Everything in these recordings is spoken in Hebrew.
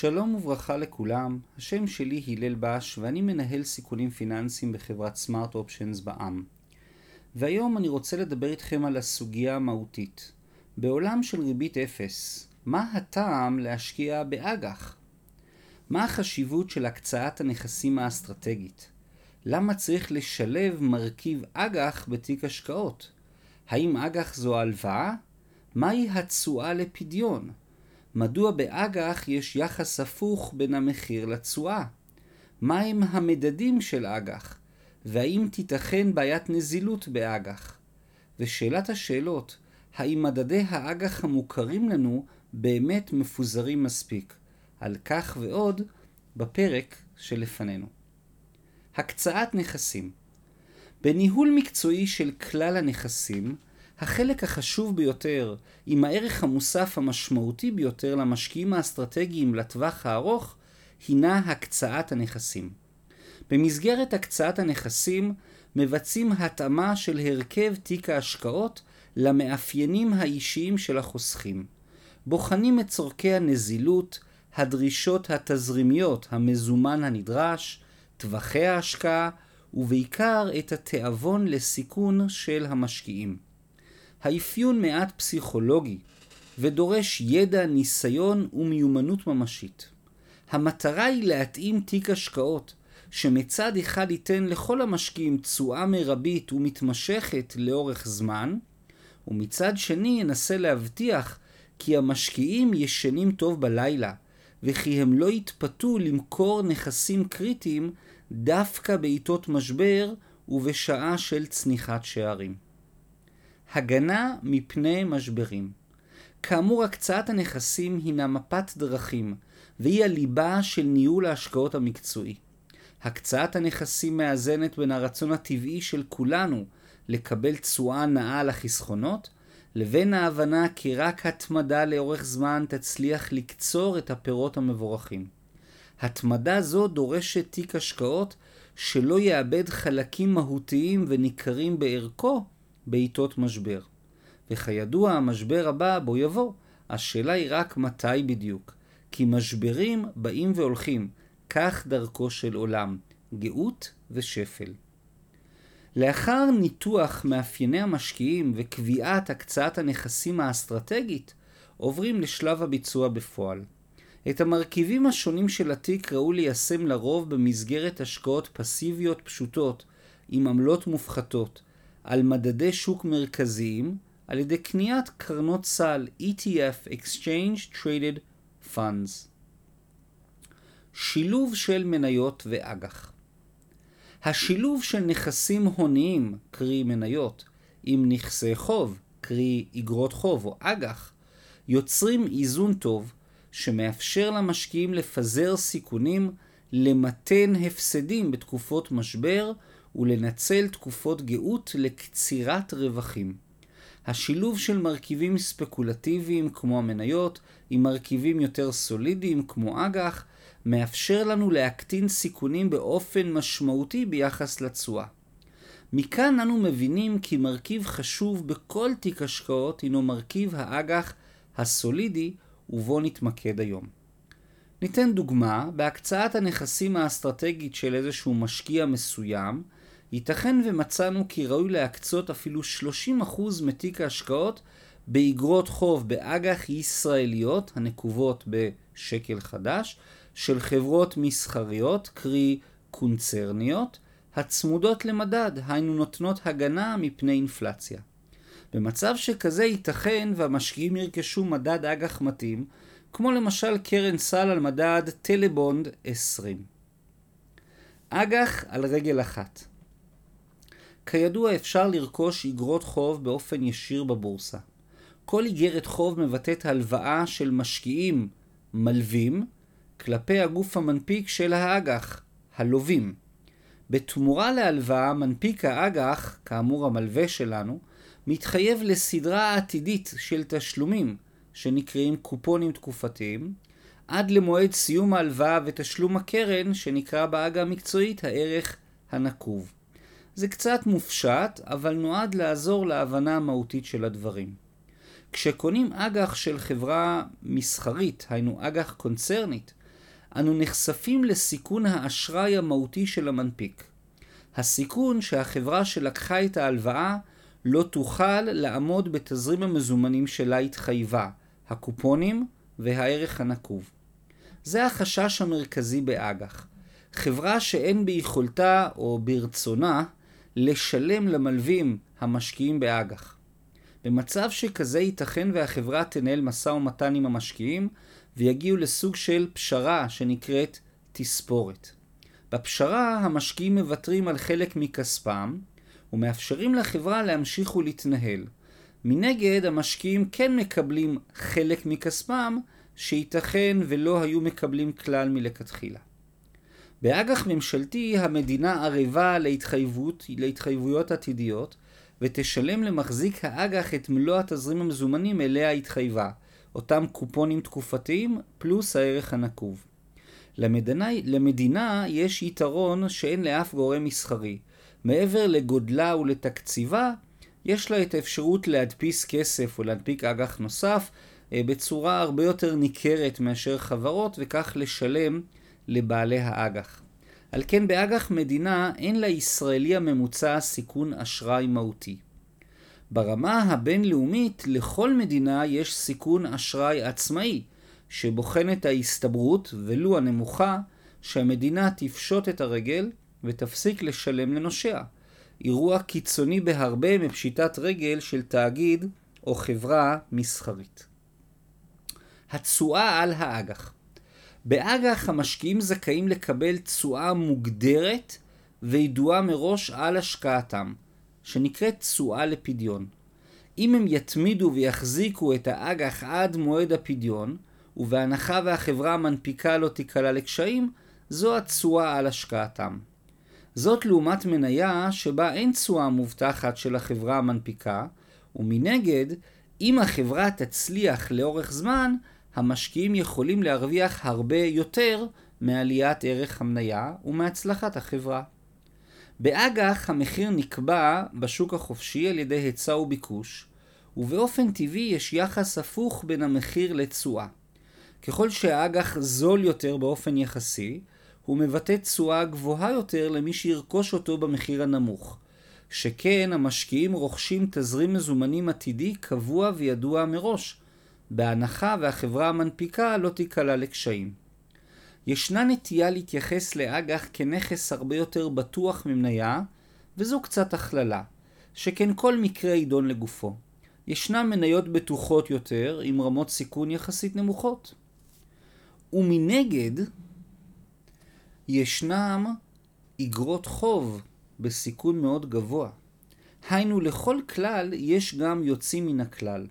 שלום וברכה לכולם, השם שלי הלל בש ואני מנהל סיכונים פיננסיים בחברת סמארט אופשנס בע"מ. והיום אני רוצה לדבר איתכם על הסוגיה המהותית. בעולם של ריבית אפס, מה הטעם להשקיע באג"ח? מה החשיבות של הקצאת הנכסים האסטרטגית? למה צריך לשלב מרכיב אג"ח בתיק השקעות? האם אג"ח זו הלוואה? מהי התשואה לפדיון? מדוע באג"ח יש יחס הפוך בין המחיר לתשואה? מהם המדדים של אג"ח? והאם תיתכן בעיית נזילות באג"ח? ושאלת השאלות, האם מדדי האג"ח המוכרים לנו באמת מפוזרים מספיק? על כך ועוד בפרק שלפנינו. הקצאת נכסים בניהול מקצועי של כלל הנכסים, החלק החשוב ביותר, עם הערך המוסף המשמעותי ביותר למשקיעים האסטרטגיים לטווח הארוך, הינה הקצאת הנכסים. במסגרת הקצאת הנכסים מבצעים התאמה של הרכב תיק ההשקעות למאפיינים האישיים של החוסכים. בוחנים את צורכי הנזילות, הדרישות התזרימיות, המזומן הנדרש, טווחי ההשקעה, ובעיקר את התיאבון לסיכון של המשקיעים. האפיון מעט פסיכולוגי ודורש ידע, ניסיון ומיומנות ממשית. המטרה היא להתאים תיק השקעות שמצד אחד ייתן לכל המשקיעים תשואה מרבית ומתמשכת לאורך זמן, ומצד שני ינסה להבטיח כי המשקיעים ישנים טוב בלילה, וכי הם לא יתפתו למכור נכסים קריטיים דווקא בעיתות משבר ובשעה של צניחת שערים. הגנה מפני משברים כאמור, הקצאת הנכסים הינה מפת דרכים, והיא הליבה של ניהול ההשקעות המקצועי. הקצאת הנכסים מאזנת בין הרצון הטבעי של כולנו לקבל תשואה נאה על החסכונות, לבין ההבנה כי רק התמדה לאורך זמן תצליח לקצור את הפירות המבורכים. התמדה זו דורשת תיק השקעות שלא יאבד חלקים מהותיים וניכרים בערכו בעיתות משבר. וכידוע, המשבר הבא בו יבוא. השאלה היא רק מתי בדיוק. כי משברים באים והולכים, כך דרכו של עולם, גאות ושפל. לאחר ניתוח מאפייני המשקיעים וקביעת הקצאת הנכסים האסטרטגית, עוברים לשלב הביצוע בפועל. את המרכיבים השונים של התיק ראו ליישם לרוב במסגרת השקעות פסיביות פשוטות, עם עמלות מופחתות, על מדדי שוק מרכזיים, על ידי קניית קרנות סל ETF Exchange Traded Funds. שילוב של מניות ואג"ח השילוב של נכסים הוניים, קרי מניות, עם נכסי חוב, קרי אגרות חוב או אג"ח, יוצרים איזון טוב שמאפשר למשקיעים לפזר סיכונים, למתן הפסדים בתקופות משבר ולנצל תקופות גאות לקצירת רווחים. השילוב של מרכיבים ספקולטיביים כמו המניות עם מרכיבים יותר סולידיים כמו אג"ח מאפשר לנו להקטין סיכונים באופן משמעותי ביחס לתשואה. מכאן אנו מבינים כי מרכיב חשוב בכל תיק השקעות הינו מרכיב האג"ח הסולידי ובו נתמקד היום. ניתן דוגמה, בהקצאת הנכסים האסטרטגית של איזשהו משקיע מסוים, ייתכן ומצאנו כי ראוי להקצות אפילו 30% מתיק ההשקעות באגרות חוב באג"ח ישראליות הנקובות בשקל חדש, של חברות מסחריות, קרי קונצרניות, הצמודות למדד, היינו נותנות הגנה מפני אינפלציה. במצב שכזה ייתכן והמשקיעים ירכשו מדד אג"ח מתאים, כמו למשל קרן סל על מדד טלבונד 20. אג"ח על רגל אחת כידוע אפשר לרכוש אגרות חוב באופן ישיר בבורסה. כל איגרת חוב מבטאת הלוואה של משקיעים מלווים כלפי הגוף המנפיק של האג"ח, הלווים. בתמורה להלוואה מנפיק האג"ח, כאמור המלווה שלנו, מתחייב לסדרה עתידית של תשלומים, שנקראים קופונים תקופתיים, עד למועד סיום ההלוואה ותשלום הקרן, שנקרא בעגה המקצועית הערך הנקוב. זה קצת מופשט, אבל נועד לעזור להבנה המהותית של הדברים. כשקונים אג"ח של חברה מסחרית, היינו אג"ח קונצרנית, אנו נחשפים לסיכון האשראי המהותי של המנפיק. הסיכון שהחברה שלקחה את ההלוואה לא תוכל לעמוד בתזרים המזומנים שלה התחייבה, הקופונים והערך הנקוב. זה החשש המרכזי באג"ח. חברה שאין ביכולתה או ברצונה לשלם למלווים המשקיעים באג"ח. במצב שכזה ייתכן והחברה תנהל משא ומתן עם המשקיעים ויגיעו לסוג של פשרה שנקראת תספורת. בפשרה המשקיעים מוותרים על חלק מכספם ומאפשרים לחברה להמשיך ולהתנהל. מנגד המשקיעים כן מקבלים חלק מכספם שייתכן ולא היו מקבלים כלל מלכתחילה. באג"ח ממשלתי המדינה ערבה להתחייבות, להתחייבויות עתידיות ותשלם למחזיק האג"ח את מלוא התזרים המזומנים אליה התחייבה, אותם קופונים תקופתיים פלוס הערך הנקוב. למדינה, למדינה יש יתרון שאין לאף גורם מסחרי. מעבר לגודלה ולתקציבה, יש לה את האפשרות להדפיס כסף או להנפיק אג"ח נוסף אה, בצורה הרבה יותר ניכרת מאשר חברות וכך לשלם לבעלי האג"ח. על כן באג"ח מדינה אין לישראלי הממוצע סיכון אשראי מהותי. ברמה הבינלאומית לכל מדינה יש סיכון אשראי עצמאי, שבוחן את ההסתברות, ולו הנמוכה, שהמדינה תפשוט את הרגל ותפסיק לשלם לנושיה. אירוע קיצוני בהרבה מפשיטת רגל של תאגיד או חברה מסחרית. התשואה על האג"ח באג"ח המשקיעים זכאים לקבל תשואה מוגדרת וידועה מראש על השקעתם, שנקראת תשואה לפדיון. אם הם יתמידו ויחזיקו את האג"ח עד מועד הפדיון, ובהנחה והחברה המנפיקה לא תיקלע לקשיים, זו התשואה על השקעתם. זאת לעומת מניה שבה אין תשואה מובטחת של החברה המנפיקה, ומנגד, אם החברה תצליח לאורך זמן, המשקיעים יכולים להרוויח הרבה יותר מעליית ערך המניה ומהצלחת החברה. באג"ח המחיר נקבע בשוק החופשי על ידי היצע וביקוש, ובאופן טבעי יש יחס הפוך בין המחיר לתשואה. ככל שהאג"ח זול יותר באופן יחסי, הוא מבטא תשואה גבוהה יותר למי שירכוש אותו במחיר הנמוך. שכן המשקיעים רוכשים תזרים מזומנים עתידי קבוע וידוע מראש, בהנחה והחברה המנפיקה לא תיקלע לקשיים. ישנה נטייה להתייחס לאג"ח כנכס הרבה יותר בטוח ממניה, וזו קצת הכללה, שכן כל מקרה יידון לגופו. ישנן מניות בטוחות יותר עם רמות סיכון יחסית נמוכות. ומנגד, ישנם אגרות חוב בסיכון מאוד גבוה. היינו, לכל כלל יש גם יוצאים מן הכלל.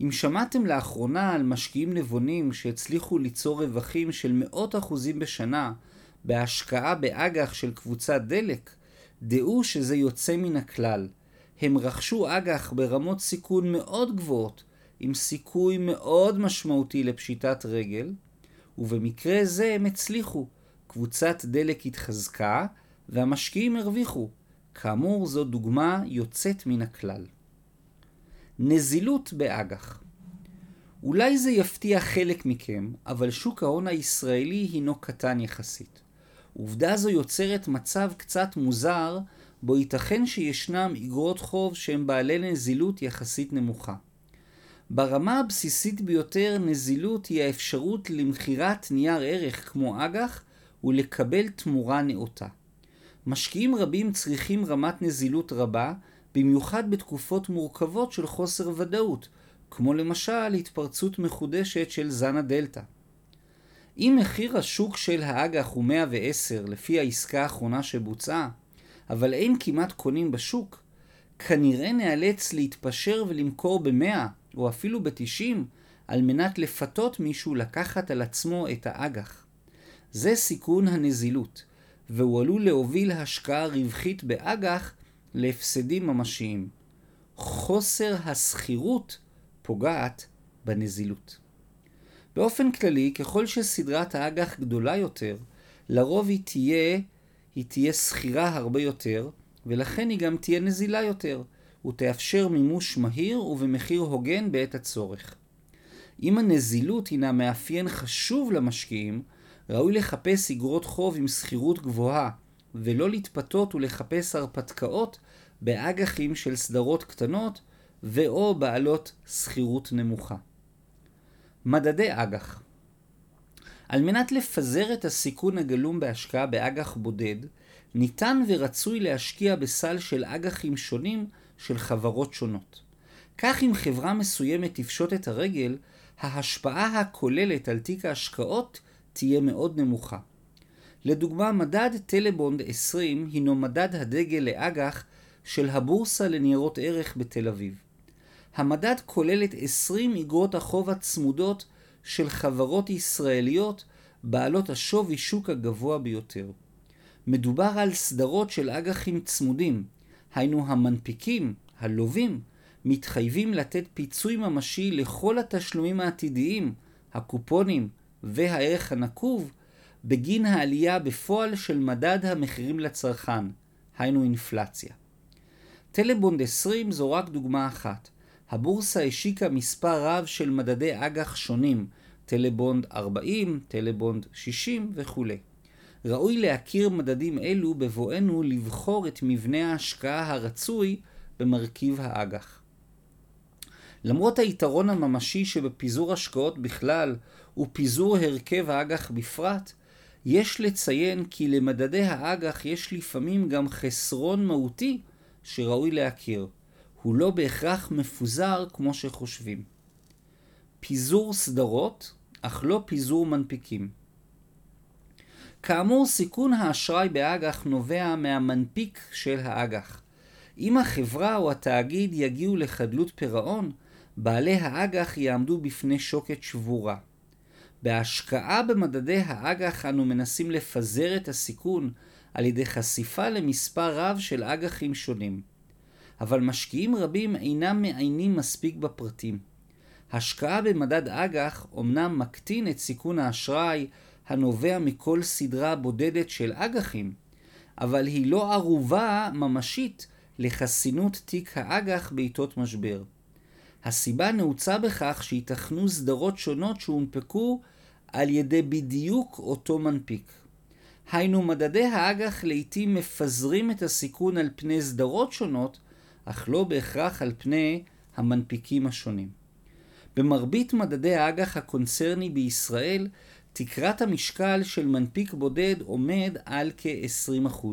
אם שמעתם לאחרונה על משקיעים נבונים שהצליחו ליצור רווחים של מאות אחוזים בשנה בהשקעה באג"ח של קבוצת דלק, דעו שזה יוצא מן הכלל. הם רכשו אג"ח ברמות סיכון מאוד גבוהות, עם סיכוי מאוד משמעותי לפשיטת רגל, ובמקרה זה הם הצליחו. קבוצת דלק התחזקה, והמשקיעים הרוויחו. כאמור, זו דוגמה יוצאת מן הכלל. נזילות באג"ח אולי זה יפתיע חלק מכם, אבל שוק ההון הישראלי הינו קטן יחסית. עובדה זו יוצרת מצב קצת מוזר, בו ייתכן שישנם אגרות חוב שהם בעלי נזילות יחסית נמוכה. ברמה הבסיסית ביותר נזילות היא האפשרות למכירת נייר ערך כמו אג"ח ולקבל תמורה נאותה. משקיעים רבים צריכים רמת נזילות רבה, במיוחד בתקופות מורכבות של חוסר ודאות, כמו למשל התפרצות מחודשת של זן הדלתא. אם מחיר השוק של האג"ח הוא 110 לפי העסקה האחרונה שבוצעה, אבל אין כמעט קונים בשוק, כנראה נאלץ להתפשר ולמכור ב-100 או אפילו ב-90 על מנת לפתות מישהו לקחת על עצמו את האג"ח. זה סיכון הנזילות, והוא עלול להוביל השקעה רווחית באג"ח להפסדים ממשיים. חוסר הסחירות פוגעת בנזילות. באופן כללי, ככל שסדרת האג"ח גדולה יותר, לרוב היא תהיה, היא תהיה סחירה הרבה יותר, ולכן היא גם תהיה נזילה יותר, ותאפשר מימוש מהיר ובמחיר הוגן בעת הצורך. אם הנזילות הינה מאפיין חשוב למשקיעים, ראוי לחפש אגרות חוב עם שכירות גבוהה, ולא להתפתות ולחפש הרפתקאות באג"חים של סדרות קטנות ו/או בעלות שכירות נמוכה. מדדי אג"ח על מנת לפזר את הסיכון הגלום בהשקעה באג"ח בודד, ניתן ורצוי להשקיע בסל של אג"חים שונים של חברות שונות. כך אם חברה מסוימת תפשוט את הרגל, ההשפעה הכוללת על תיק ההשקעות תהיה מאוד נמוכה. לדוגמה, מדד טלבונד 20 הינו מדד הדגל לאג"ח של הבורסה לניירות ערך בתל אביב. המדד כולל את 20 אגרות החוב הצמודות של חברות ישראליות בעלות השווי שוק הגבוה ביותר. מדובר על סדרות של אג"חים צמודים, היינו המנפיקים, הלווים, מתחייבים לתת פיצוי ממשי לכל התשלומים העתידיים, הקופונים והערך הנקוב, בגין העלייה בפועל של מדד המחירים לצרכן, היינו אינפלציה. טלבונד 20 זו רק דוגמה אחת. הבורסה השיקה מספר רב של מדדי אג"ח שונים, טלבונד 40, טלבונד 60 וכו'. ראוי להכיר מדדים אלו בבואנו לבחור את מבנה ההשקעה הרצוי במרכיב האג"ח. למרות היתרון הממשי שבפיזור השקעות בכלל ופיזור הרכב האג"ח בפרט, יש לציין כי למדדי האג"ח יש לפעמים גם חסרון מהותי שראוי להכיר. הוא לא בהכרח מפוזר כמו שחושבים. פיזור סדרות, אך לא פיזור מנפיקים. כאמור, סיכון האשראי באג"ח נובע מהמנפיק של האג"ח. אם החברה או התאגיד יגיעו לחדלות פירעון, בעלי האג"ח יעמדו בפני שוקת שבורה. בהשקעה במדדי האג"ח אנו מנסים לפזר את הסיכון על ידי חשיפה למספר רב של אג"חים שונים. אבל משקיעים רבים אינם מעיינים מספיק בפרטים. השקעה במדד אג"ח אומנם מקטין את סיכון האשראי הנובע מכל סדרה בודדת של אג"חים, אבל היא לא ערובה ממשית לחסינות תיק האג"ח בעיתות משבר. הסיבה נעוצה בכך שייתכנו סדרות שונות שהונפקו על ידי בדיוק אותו מנפיק. היינו מדדי האג"ח לעתים מפזרים את הסיכון על פני סדרות שונות, אך לא בהכרח על פני המנפיקים השונים. במרבית מדדי האג"ח הקונצרני בישראל, תקרת המשקל של מנפיק בודד עומד על כ-20%.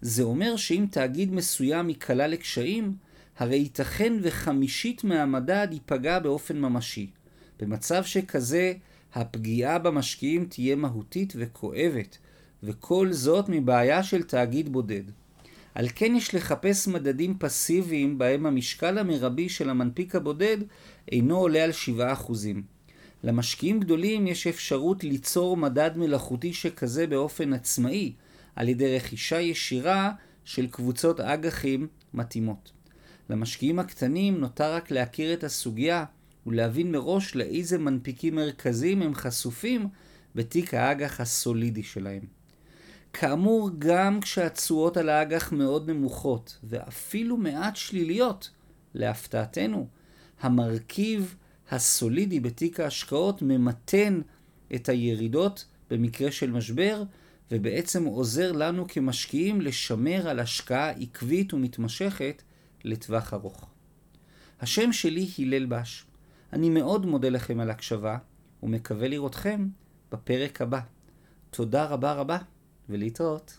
זה אומר שאם תאגיד מסוים ייקלע לקשיים, הרי ייתכן וחמישית מהמדד ייפגע באופן ממשי. במצב שכזה, הפגיעה במשקיעים תהיה מהותית וכואבת, וכל זאת מבעיה של תאגיד בודד. על כן יש לחפש מדדים פסיביים בהם המשקל המרבי של המנפיק הבודד אינו עולה על 7%. למשקיעים גדולים יש אפשרות ליצור מדד מלאכותי שכזה באופן עצמאי, על ידי רכישה ישירה של קבוצות אג"חים מתאימות. למשקיעים הקטנים נותר רק להכיר את הסוגיה ולהבין מראש לאיזה מנפיקים מרכזיים הם חשופים בתיק האג"ח הסולידי שלהם. כאמור, גם כשהתשואות על האג"ח מאוד נמוכות, ואפילו מעט שליליות, להפתעתנו, המרכיב הסולידי בתיק ההשקעות ממתן את הירידות במקרה של משבר, ובעצם עוזר לנו כמשקיעים לשמר על השקעה עקבית ומתמשכת לטווח ארוך. השם שלי הלל בש. אני מאוד מודה לכם על הקשבה, ומקווה לראותכם בפרק הבא. תודה רבה רבה, ולהתראות.